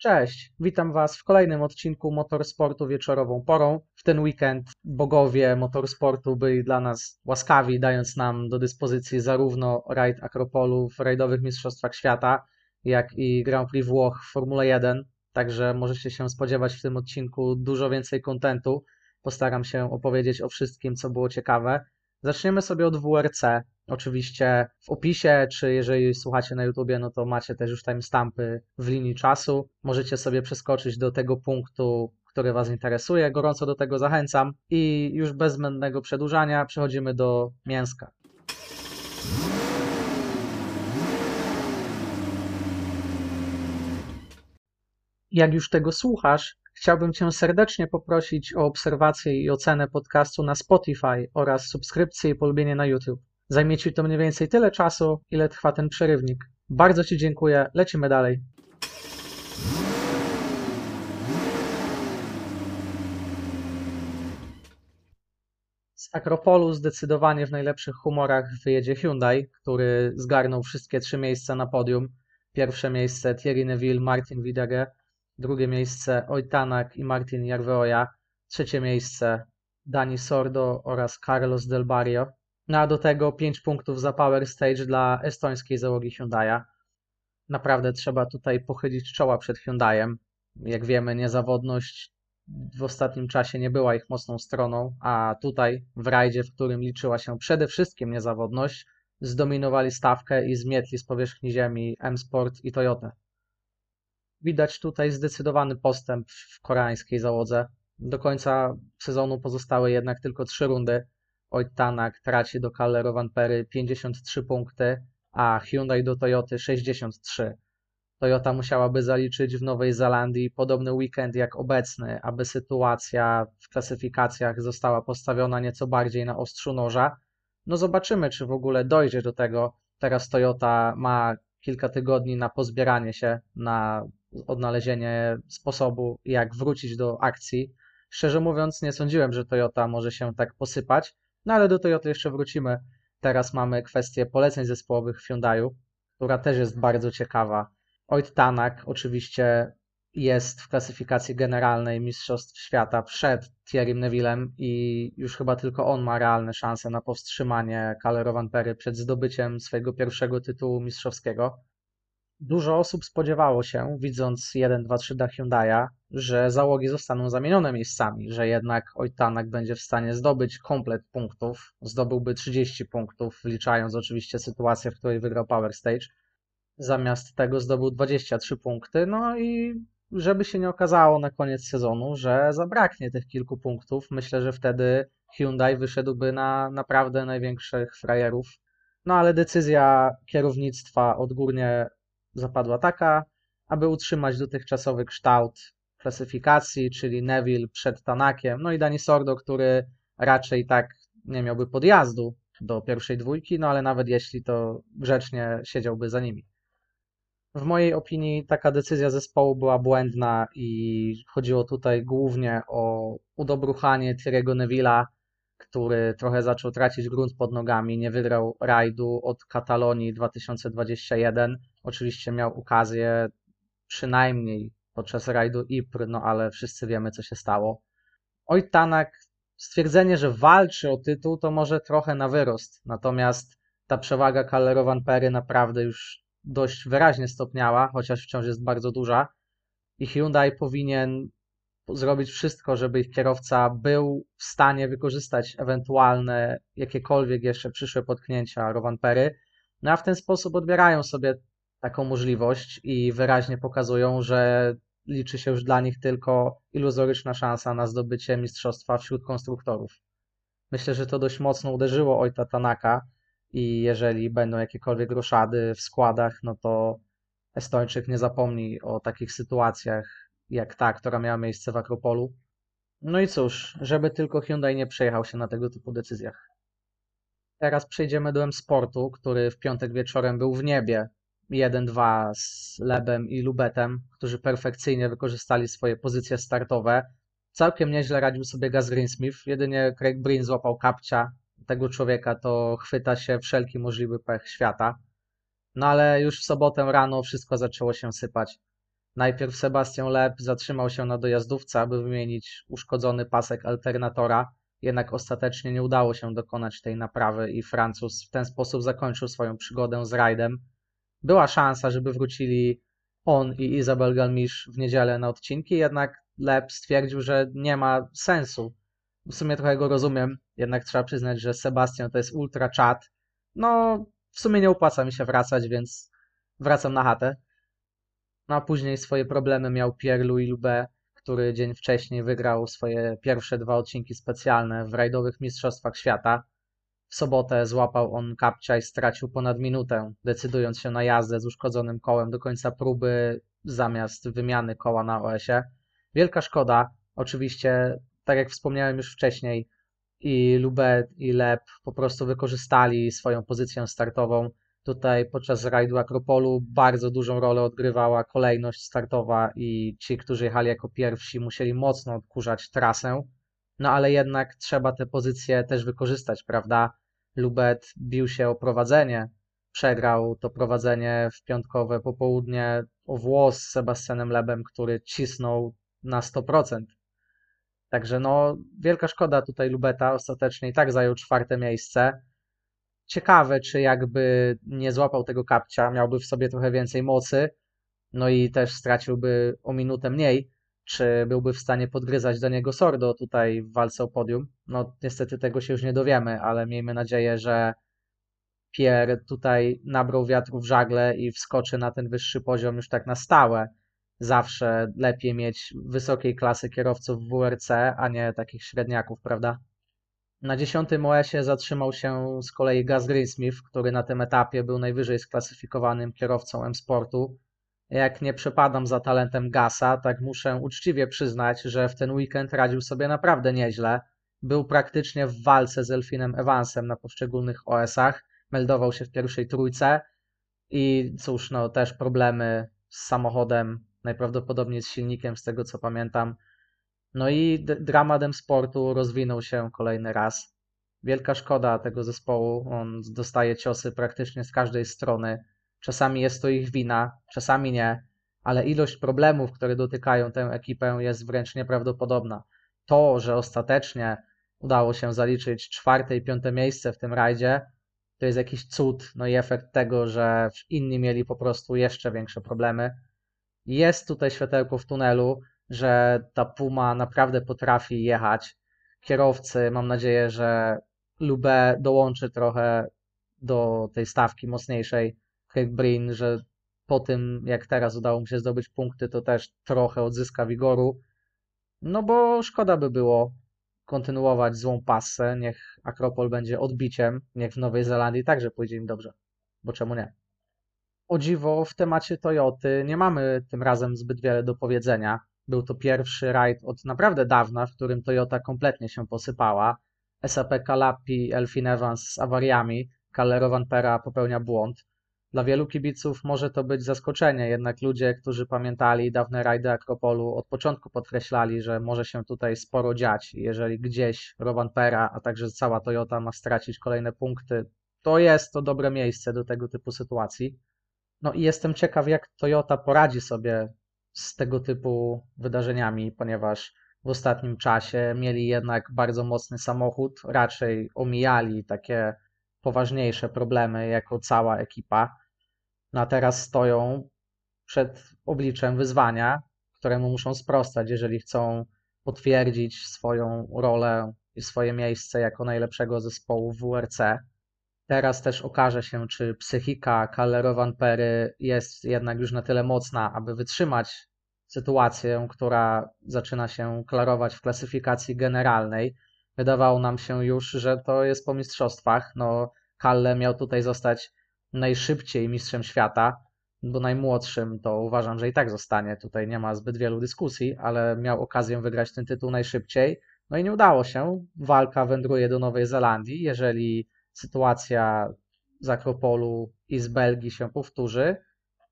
Cześć, witam Was w kolejnym odcinku Motorsportu wieczorową porą. W ten weekend bogowie motorsportu byli dla nas łaskawi, dając nam do dyspozycji zarówno rajd Akropolu w rajdowych Mistrzostwach Świata, jak i Grand Prix Włoch w Formule 1. Także możecie się spodziewać w tym odcinku dużo więcej kontentu. Postaram się opowiedzieć o wszystkim, co było ciekawe. Zaczniemy sobie od WRC. Oczywiście w opisie, czy jeżeli słuchacie na YouTubie, no to macie też już timestampy w linii czasu. Możecie sobie przeskoczyć do tego punktu, który Was interesuje. Gorąco do tego zachęcam. I już bez zbędnego przedłużania przechodzimy do mięska. Jak już tego słuchasz, chciałbym Cię serdecznie poprosić o obserwację i ocenę podcastu na Spotify oraz subskrypcję i polubienie na YouTube. Zajmie Ci to mniej więcej tyle czasu, ile trwa ten przerywnik. Bardzo Ci dziękuję, lecimy dalej. Z Akropolu zdecydowanie w najlepszych humorach wyjedzie Hyundai, który zgarnął wszystkie trzy miejsca na podium. Pierwsze miejsce Thierry Neville, Martin Widege, drugie miejsce Ojtanak i Martin Jarveoja, trzecie miejsce Dani Sordo oraz Carlos Del Barrio. No a do tego 5 punktów za Power Stage dla estońskiej załogi Hyundai'a. Naprawdę trzeba tutaj pochylić czoła przed Hyundaiem. Jak wiemy, niezawodność w ostatnim czasie nie była ich mocną stroną, a tutaj w rajdzie, w którym liczyła się przede wszystkim niezawodność, zdominowali stawkę i zmietli z powierzchni ziemi M-Sport i Toyota. Widać tutaj zdecydowany postęp w koreańskiej załodze. Do końca sezonu pozostały jednak tylko trzy rundy. Oitanak traci do Callero Vanpery 53 punkty, a Hyundai do Toyoty 63. Toyota musiałaby zaliczyć w Nowej Zelandii podobny weekend jak obecny, aby sytuacja w klasyfikacjach została postawiona nieco bardziej na ostrzu noża. No zobaczymy, czy w ogóle dojdzie do tego. Teraz Toyota ma kilka tygodni na pozbieranie się, na odnalezienie sposobu, jak wrócić do akcji. Szczerze mówiąc, nie sądziłem, że Toyota może się tak posypać, no ale do Toyota jeszcze wrócimy. Teraz mamy kwestię poleceń zespołowych w Hyundaiu, która też jest bardzo ciekawa. Oit Tanak oczywiście jest w klasyfikacji generalnej Mistrzostw Świata przed Thierrym Nevillem i już chyba tylko on ma realne szanse na powstrzymanie Calero Vanpery przed zdobyciem swojego pierwszego tytułu mistrzowskiego. Dużo osób spodziewało się, widząc 1, 2, 3 da Hyundai'a, że załogi zostaną zamienione miejscami, że jednak Ojtanak będzie w stanie zdobyć komplet punktów, zdobyłby 30 punktów, wliczając oczywiście sytuację, w której wygrał Power Stage. Zamiast tego zdobył 23 punkty, no i żeby się nie okazało na koniec sezonu, że zabraknie tych kilku punktów, myślę, że wtedy Hyundai wyszedłby na naprawdę największych frajerów. No ale decyzja kierownictwa odgórnie zapadła taka, aby utrzymać dotychczasowy kształt klasyfikacji, czyli Neville przed Tanakiem, no i Dani Sordo, który raczej tak nie miałby podjazdu do pierwszej dwójki, no ale nawet jeśli to grzecznie siedziałby za nimi. W mojej opinii taka decyzja zespołu była błędna i chodziło tutaj głównie o udobruchanie Thierry'ego Neville'a, który trochę zaczął tracić grunt pod nogami, nie wygrał rajdu od Katalonii 2021. Oczywiście miał okazję przynajmniej podczas rajdu Ypres, no ale wszyscy wiemy, co się stało. Oj, Tanak, stwierdzenie, że walczy o tytuł, to może trochę na wyrost, natomiast ta przewaga Callerowan Pery naprawdę już dość wyraźnie stopniała, chociaż wciąż jest bardzo duża. I Hyundai powinien zrobić wszystko, żeby ich kierowca był w stanie wykorzystać ewentualne jakiekolwiek jeszcze przyszłe potknięcia Rowan Pery, no a w ten sposób odbierają sobie taką możliwość i wyraźnie pokazują, że liczy się już dla nich tylko iluzoryczna szansa na zdobycie mistrzostwa wśród konstruktorów. Myślę, że to dość mocno uderzyło Ojta Tanaka i jeżeli będą jakiekolwiek roszady w składach, no to Estończyk nie zapomni o takich sytuacjach jak ta, która miała miejsce w Akropolu. No i cóż, żeby tylko Hyundai nie przejechał się na tego typu decyzjach. Teraz przejdziemy do M-Sportu, który w piątek wieczorem był w niebie 1-2 z Lebem i Lubetem, którzy perfekcyjnie wykorzystali swoje pozycje startowe. Całkiem nieźle radził sobie Gaz Greensmith, jedynie Craig Breen złapał kapcia. Tego człowieka to chwyta się wszelki możliwy pech świata. No ale już w sobotę rano wszystko zaczęło się sypać. Najpierw Sebastian Loeb zatrzymał się na dojazdówce, aby wymienić uszkodzony pasek alternatora, jednak ostatecznie nie udało się dokonać tej naprawy i Francuz w ten sposób zakończył swoją przygodę z rajdem. Była szansa, żeby wrócili on i Isabel Galmisz w niedzielę na odcinki, jednak Leb stwierdził, że nie ma sensu. W sumie trochę go rozumiem, jednak trzeba przyznać, że Sebastian to jest ultra chat. No, w sumie nie opłaca mi się wracać, więc wracam na chatę. No a później swoje problemy miał Pierre-Louis Loubet, który dzień wcześniej wygrał swoje pierwsze dwa odcinki specjalne w rajdowych Mistrzostwach Świata. W sobotę złapał on kapcia i stracił ponad minutę, decydując się na jazdę z uszkodzonym kołem do końca próby zamiast wymiany koła na OS-ie. Wielka szkoda, oczywiście, tak jak wspomniałem już wcześniej, i Lubet i Lep po prostu wykorzystali swoją pozycję startową. Tutaj podczas rajdu Akropolu bardzo dużą rolę odgrywała kolejność startowa i ci, którzy jechali jako pierwsi, musieli mocno odkurzać trasę. No ale jednak trzeba te pozycje też wykorzystać, prawda? Lubet bił się o prowadzenie, przegrał to prowadzenie w piątkowe popołudnie o włos z Sebastianem Lebem, który cisnął na 100%. Także no, wielka szkoda tutaj Lubeta, ostatecznie i tak zajął czwarte miejsce. Ciekawe, czy jakby nie złapał tego kapcia, miałby w sobie trochę więcej mocy, no i też straciłby o minutę mniej, czy byłby w stanie podgryzać do niego Sordo tutaj w walce o podium. No niestety tego się już nie dowiemy, ale miejmy nadzieję, że Pierre tutaj nabrał wiatru w żagle i wskoczy na ten wyższy poziom już tak na stałe. Zawsze lepiej mieć wysokiej klasy kierowców w WRC, a nie takich średniaków, prawda? Na dziesiątym OS-ie zatrzymał się z kolei Gaz Greensmith, który na tym etapie był najwyżej sklasyfikowanym kierowcą M-Sportu. Jak nie przepadam za talentem Gasa, tak muszę uczciwie przyznać, że w ten weekend radził sobie naprawdę nieźle. Był praktycznie w walce z Elfinem Evansem na poszczególnych OS-ach, meldował się w pierwszej trójce i cóż, no też problemy z samochodem, najprawdopodobniej z silnikiem, z tego co pamiętam. No i dramat sportu rozwinął się kolejny raz. Wielka szkoda tego zespołu. On dostaje ciosy praktycznie z każdej strony. Czasami jest to ich wina, czasami nie, ale ilość problemów, które dotykają tę ekipę, jest wręcz nieprawdopodobna. To, że ostatecznie udało się zaliczyć czwarte i piąte miejsce w tym rajdzie, to jest jakiś cud, no i efekt tego, że inni mieli po prostu jeszcze większe problemy. Jest tutaj światełko w tunelu, że ta Puma naprawdę potrafi jechać. Kierowcy, mam nadzieję, że Lube dołączy trochę do tej stawki mocniejszej. Brin, że po tym, jak teraz udało mu się zdobyć punkty, to też trochę odzyska wigoru. No bo szkoda by było kontynuować złą pasę. Niech Akropol będzie odbiciem, niech w Nowej Zelandii także pójdzie im dobrze. Bo czemu nie? O dziwo, w temacie Toyoty nie mamy tym razem zbyt wiele do powiedzenia. Był to pierwszy rajd od naprawdę dawna, w którym Toyota kompletnie się posypała. SAP Kalapi, Elfin Evans z awariami, Callerovan Pera popełnia błąd. Dla wielu kibiców może to być zaskoczenie, jednak ludzie, którzy pamiętali dawne rajdy Akropolu, od początku podkreślali, że może się tutaj sporo dziać. Jeżeli gdzieś Rowan Pera, a także cała Toyota ma stracić kolejne punkty, to jest to dobre miejsce do tego typu sytuacji. No i jestem ciekaw, jak Toyota poradzi sobie z tego typu wydarzeniami, ponieważ w ostatnim czasie mieli jednak bardzo mocny samochód, raczej omijali takie poważniejsze problemy jako cała ekipa. No a teraz stoją przed obliczem wyzwania, któremu muszą sprostać, jeżeli chcą potwierdzić swoją rolę i swoje miejsce jako najlepszego zespołu w WRC. Teraz też okaże się, czy psychika Callerovan Pery jest jednak już na tyle mocna, aby wytrzymać sytuację, która zaczyna się klarować w klasyfikacji generalnej. Wydawało nam się już, że to jest po mistrzostwach. No, Kalle miał tutaj zostać najszybciej mistrzem świata, bo najmłodszym to uważam, że i tak zostanie. Tutaj nie ma zbyt wielu dyskusji, ale miał okazję wygrać ten tytuł najszybciej. No i nie udało się. Walka wędruje do Nowej Zelandii. Jeżeli sytuacja z Akropolu i z Belgii się powtórzy,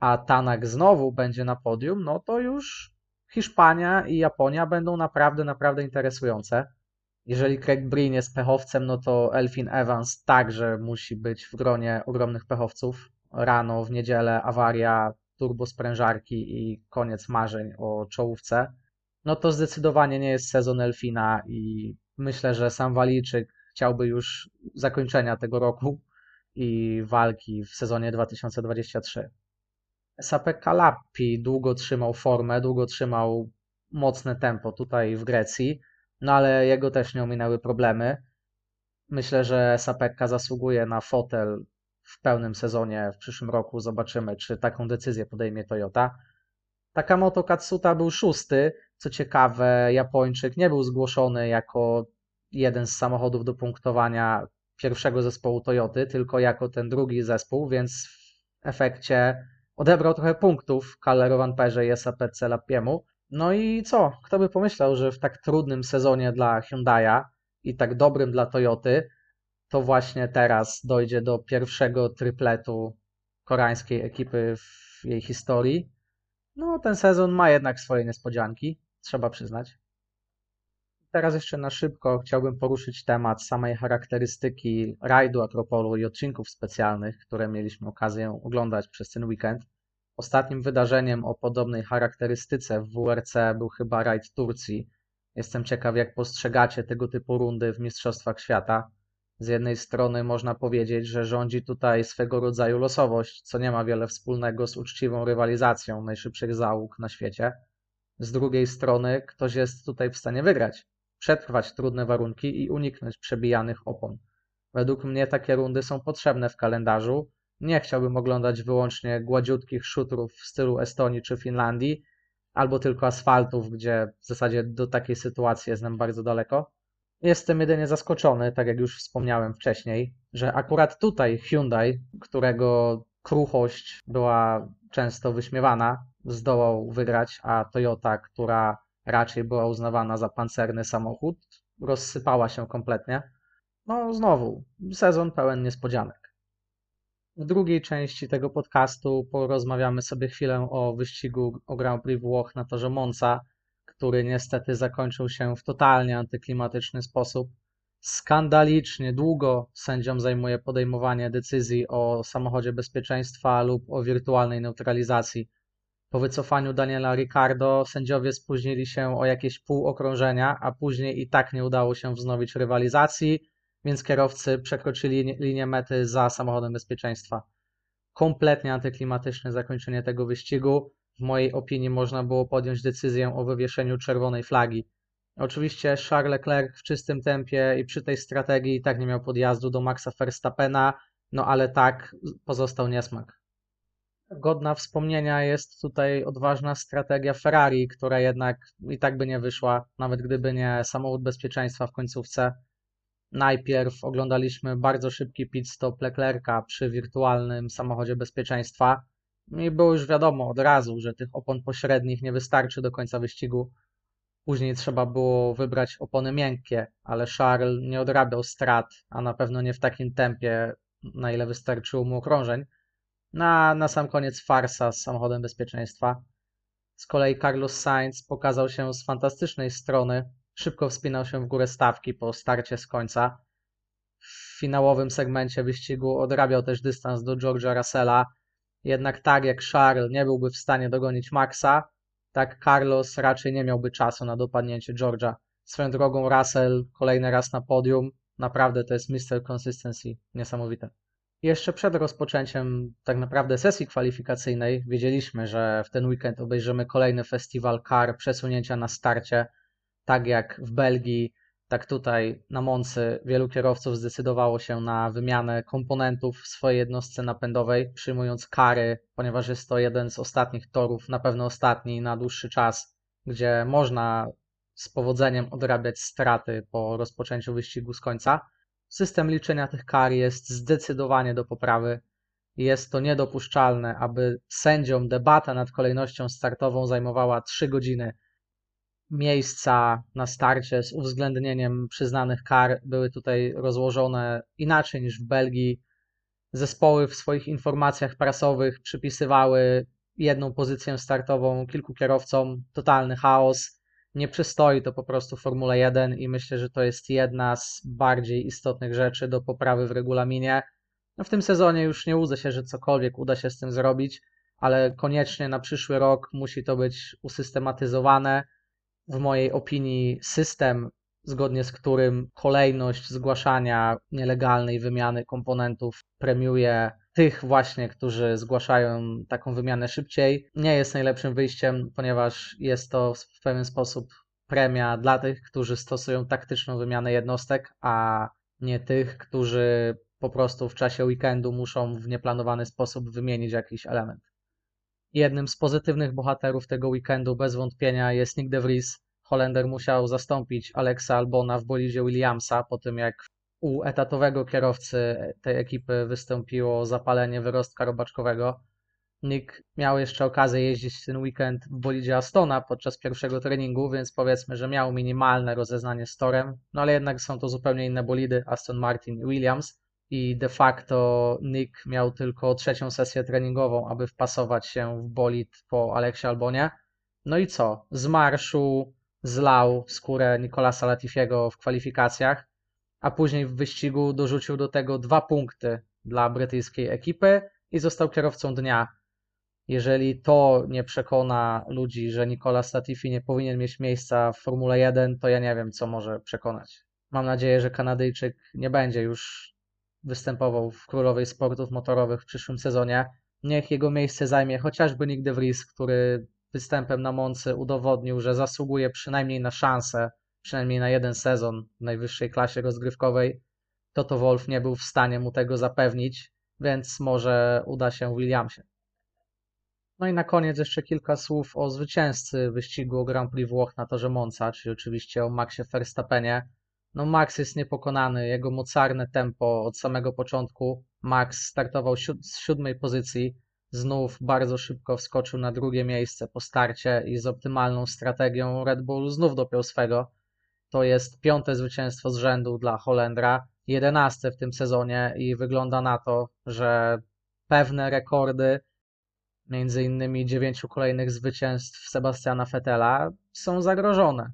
a Tanak znowu będzie na podium, no to już Hiszpania i Japonia będą naprawdę, naprawdę interesujące. Jeżeli Craig Breen jest pechowcem, no to Elfin Evans także musi być w gronie ogromnych pechowców. Rano, w niedzielę, awaria, turbosprężarki i koniec marzeń o czołówce, no to zdecydowanie nie jest sezon Elfina i myślę, że sam Walijczyk chciałby już zakończenia tego roku i walki w sezonie 2023. SAP Kalapi długo trzymał formę, długo trzymał mocne tempo tutaj w Grecji, no ale jego też nie ominęły problemy. Myślę, że Sapekka zasługuje na fotel w pełnym sezonie w przyszłym roku. Zobaczymy, czy taką decyzję podejmie Toyota. Takamoto Katsuta był szósty. Co ciekawe, Japończyk nie był zgłoszony jako jeden z samochodów do punktowania pierwszego zespołu Toyoty, tylko jako ten drugi zespół, więc w efekcie odebrał trochę punktów Kalle Rovanperze i SAP Lapiemu. No i co? Kto by pomyślał, że w tak trudnym sezonie dla Hyundai'a i tak dobrym dla Toyoty, to właśnie teraz dojdzie do pierwszego tripletu koreańskiej ekipy w jej historii. No, ten sezon ma jednak swoje niespodzianki, trzeba przyznać. Teraz jeszcze na szybko chciałbym poruszyć temat samej charakterystyki rajdu Akropolu i odcinków specjalnych, które mieliśmy okazję oglądać przez ten weekend. Ostatnim wydarzeniem o podobnej charakterystyce w WRC był chyba rajd Turcji. Jestem ciekaw, jak postrzegacie tego typu rundy w Mistrzostwach Świata. Z jednej strony można powiedzieć, że rządzi tutaj swego rodzaju losowość, co nie ma wiele wspólnego z uczciwą rywalizacją najszybszych załóg na świecie. Z drugiej strony ktoś jest tutaj w stanie wygrać, przetrwać trudne warunki i uniknąć przebijanych opon. Według mnie takie rundy są potrzebne w kalendarzu, nie chciałbym oglądać wyłącznie gładziutkich szutrów w stylu Estonii czy Finlandii, albo tylko asfaltów, gdzie w zasadzie do takiej sytuacji jestem bardzo daleko. Jestem jedynie zaskoczony, tak jak już wspomniałem wcześniej, że akurat tutaj Hyundai, którego kruchość była często wyśmiewana, zdołał wygrać, a Toyota, która raczej była uznawana za pancerny samochód, rozsypała się kompletnie. No znowu, sezon pełen niespodzianek. W drugiej części tego podcastu porozmawiamy sobie chwilę o wyścigu o Grand Prix Włoch na torze Monza, który niestety zakończył się w totalnie antyklimatyczny sposób. Skandalicznie długo sędziom zajmuje podejmowanie decyzji o samochodzie bezpieczeństwa lub o wirtualnej neutralizacji. Po wycofaniu Daniela Ricardo sędziowie spóźnili się o jakieś pół okrążenia, a później i tak nie udało się wznowić rywalizacji więc kierowcy przekroczyli linię mety za samochodem bezpieczeństwa. Kompletnie antyklimatyczne zakończenie tego wyścigu. W mojej opinii można było podjąć decyzję o wywieszeniu czerwonej flagi. Oczywiście Charles Leclerc w czystym tempie i przy tej strategii tak nie miał podjazdu do Maxa Verstappena, no ale tak pozostał niesmak. Godna wspomnienia jest tutaj odważna strategia Ferrari, która jednak i tak by nie wyszła, nawet gdyby nie samochód bezpieczeństwa w końcówce. Najpierw oglądaliśmy bardzo szybki pit stop Leclerca przy wirtualnym samochodzie bezpieczeństwa i było już wiadomo od razu, że tych opon pośrednich nie wystarczy do końca wyścigu. Później trzeba było wybrać opony miękkie, ale Charles nie odrabiał strat, a na pewno nie w takim tempie, na ile wystarczyło mu okrążeń. Na, na sam koniec farsa z samochodem bezpieczeństwa. Z kolei Carlos Sainz pokazał się z fantastycznej strony, Szybko wspinał się w górę stawki po starcie z końca. W finałowym segmencie wyścigu odrabiał też dystans do George'a Russella. Jednak tak jak Charles nie byłby w stanie dogonić Maxa, tak Carlos raczej nie miałby czasu na dopadnięcie George'a. Swoją drogą Russell kolejny raz na podium. Naprawdę to jest Mr. Consistency. Niesamowite. Jeszcze przed rozpoczęciem tak naprawdę sesji kwalifikacyjnej wiedzieliśmy, że w ten weekend obejrzymy kolejny festiwal kar przesunięcia na starcie tak jak w Belgii, tak tutaj na Moncy wielu kierowców zdecydowało się na wymianę komponentów w swojej jednostce napędowej, przyjmując kary, ponieważ jest to jeden z ostatnich torów, na pewno ostatni na dłuższy czas, gdzie można z powodzeniem odrabiać straty po rozpoczęciu wyścigu z końca. System liczenia tych kar jest zdecydowanie do poprawy. Jest to niedopuszczalne, aby sędziom debata nad kolejnością startową zajmowała 3 godziny miejsca na starcie z uwzględnieniem przyznanych kar były tutaj rozłożone inaczej niż w Belgii. Zespoły w swoich informacjach prasowych przypisywały jedną pozycję startową kilku kierowcom, totalny chaos. Nie przystoi to po prostu Formule 1 i myślę, że to jest jedna z bardziej istotnych rzeczy do poprawy w regulaminie. No w tym sezonie już nie łudzę się, że cokolwiek uda się z tym zrobić. ale koniecznie na przyszły rok musi to być usystematyzowane. W mojej opinii system, zgodnie z którym kolejność zgłaszania nielegalnej wymiany komponentów premiuje tych właśnie, którzy zgłaszają taką wymianę szybciej, nie jest najlepszym wyjściem, ponieważ jest to w pewien sposób premia dla tych, którzy stosują taktyczną wymianę jednostek, a nie tych, którzy po prostu w czasie weekendu muszą w nieplanowany sposób wymienić jakiś element. Jednym z pozytywnych bohaterów tego weekendu bez wątpienia jest Nick de Vries. Holender musiał zastąpić Alexa Albona w bolidzie Williamsa po tym jak u etatowego kierowcy tej ekipy wystąpiło zapalenie wyrostka robaczkowego. Nick miał jeszcze okazję jeździć ten weekend w bolidzie Astona podczas pierwszego treningu, więc powiedzmy, że miał minimalne rozeznanie z torem, no ale jednak są to zupełnie inne bolidy, Aston Martin i Williams i de facto Nick miał tylko trzecią sesję treningową, aby wpasować się w bolid po Aleksie Albonie. No i co? Z marszu zlał skórę Nicolasa Latifiego w kwalifikacjach, a później w wyścigu dorzucił do tego dwa punkty dla brytyjskiej ekipy i został kierowcą dnia. Jeżeli to nie przekona ludzi, że Nicolas Latifi nie powinien mieć miejsca w Formule 1, to ja nie wiem, co może przekonać. Mam nadzieję, że Kanadyjczyk nie będzie już występował w królowej sportów motorowych w przyszłym sezonie. Niech jego miejsce zajmie chociażby Nick de Vries, który występem na Moncy udowodnił, że zasługuje przynajmniej na szansę, przynajmniej na jeden sezon w najwyższej klasie rozgrywkowej. Toto Wolf nie był w stanie mu tego zapewnić, więc może uda się Williamsie. No i na koniec jeszcze kilka słów o zwycięzcy wyścigu Grand Prix Włoch na torze Monza, czyli oczywiście o Maxie Verstappenie. No Max jest niepokonany, jego mocarne tempo od samego początku. Max startował z siódmej pozycji, znów bardzo szybko wskoczył na drugie miejsce po starcie i z optymalną strategią Red Bull znów dopiął swego. To jest piąte zwycięstwo z rzędu dla Holendra, jedenaste w tym sezonie i wygląda na to, że pewne rekordy, między innymi dziewięciu kolejnych zwycięstw Sebastiana Fetela, są zagrożone.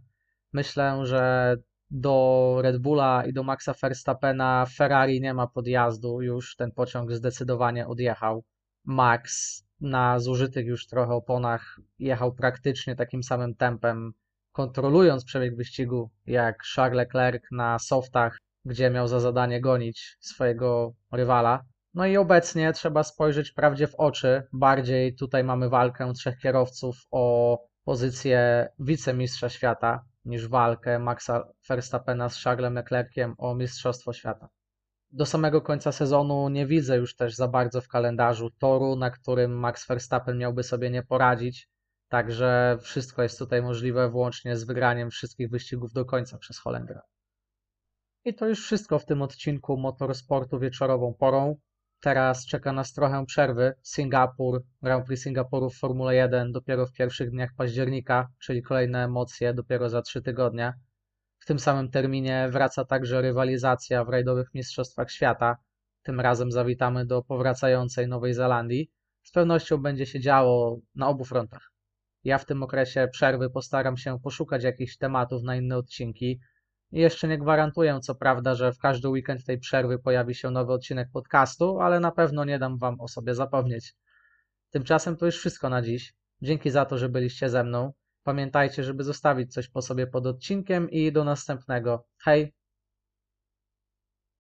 Myślę, że do Red Bulla i do Maxa Verstappena Ferrari nie ma podjazdu, już ten pociąg zdecydowanie odjechał. Max na zużytych już trochę oponach jechał praktycznie takim samym tempem, kontrolując przebieg wyścigu jak Charles Leclerc na softach, gdzie miał za zadanie gonić swojego rywala. No i obecnie trzeba spojrzeć prawdzie w oczy. Bardziej tutaj mamy walkę trzech kierowców o pozycję wicemistrza świata niż walkę Maxa Verstappena z Charlesem Leclerciem o Mistrzostwo Świata. Do samego końca sezonu nie widzę już też za bardzo w kalendarzu toru, na którym Max Verstappen miałby sobie nie poradzić, także wszystko jest tutaj możliwe włącznie z wygraniem wszystkich wyścigów do końca przez Holendra. I to już wszystko w tym odcinku Motorsportu wieczorową porą. Teraz czeka nas trochę przerwy. Singapur, Grand Prix Singapuru w Formule 1 dopiero w pierwszych dniach października, czyli kolejne emocje dopiero za trzy tygodnie. W tym samym terminie wraca także rywalizacja w rajdowych Mistrzostwach Świata. Tym razem zawitamy do powracającej Nowej Zelandii. Z pewnością będzie się działo na obu frontach. Ja w tym okresie przerwy postaram się poszukać jakichś tematów na inne odcinki, jeszcze nie gwarantuję, co prawda, że w każdy weekend tej przerwy pojawi się nowy odcinek podcastu, ale na pewno nie dam Wam o sobie zapomnieć. Tymczasem to już wszystko na dziś. Dzięki za to, że byliście ze mną. Pamiętajcie, żeby zostawić coś po sobie pod odcinkiem i do następnego. Hej!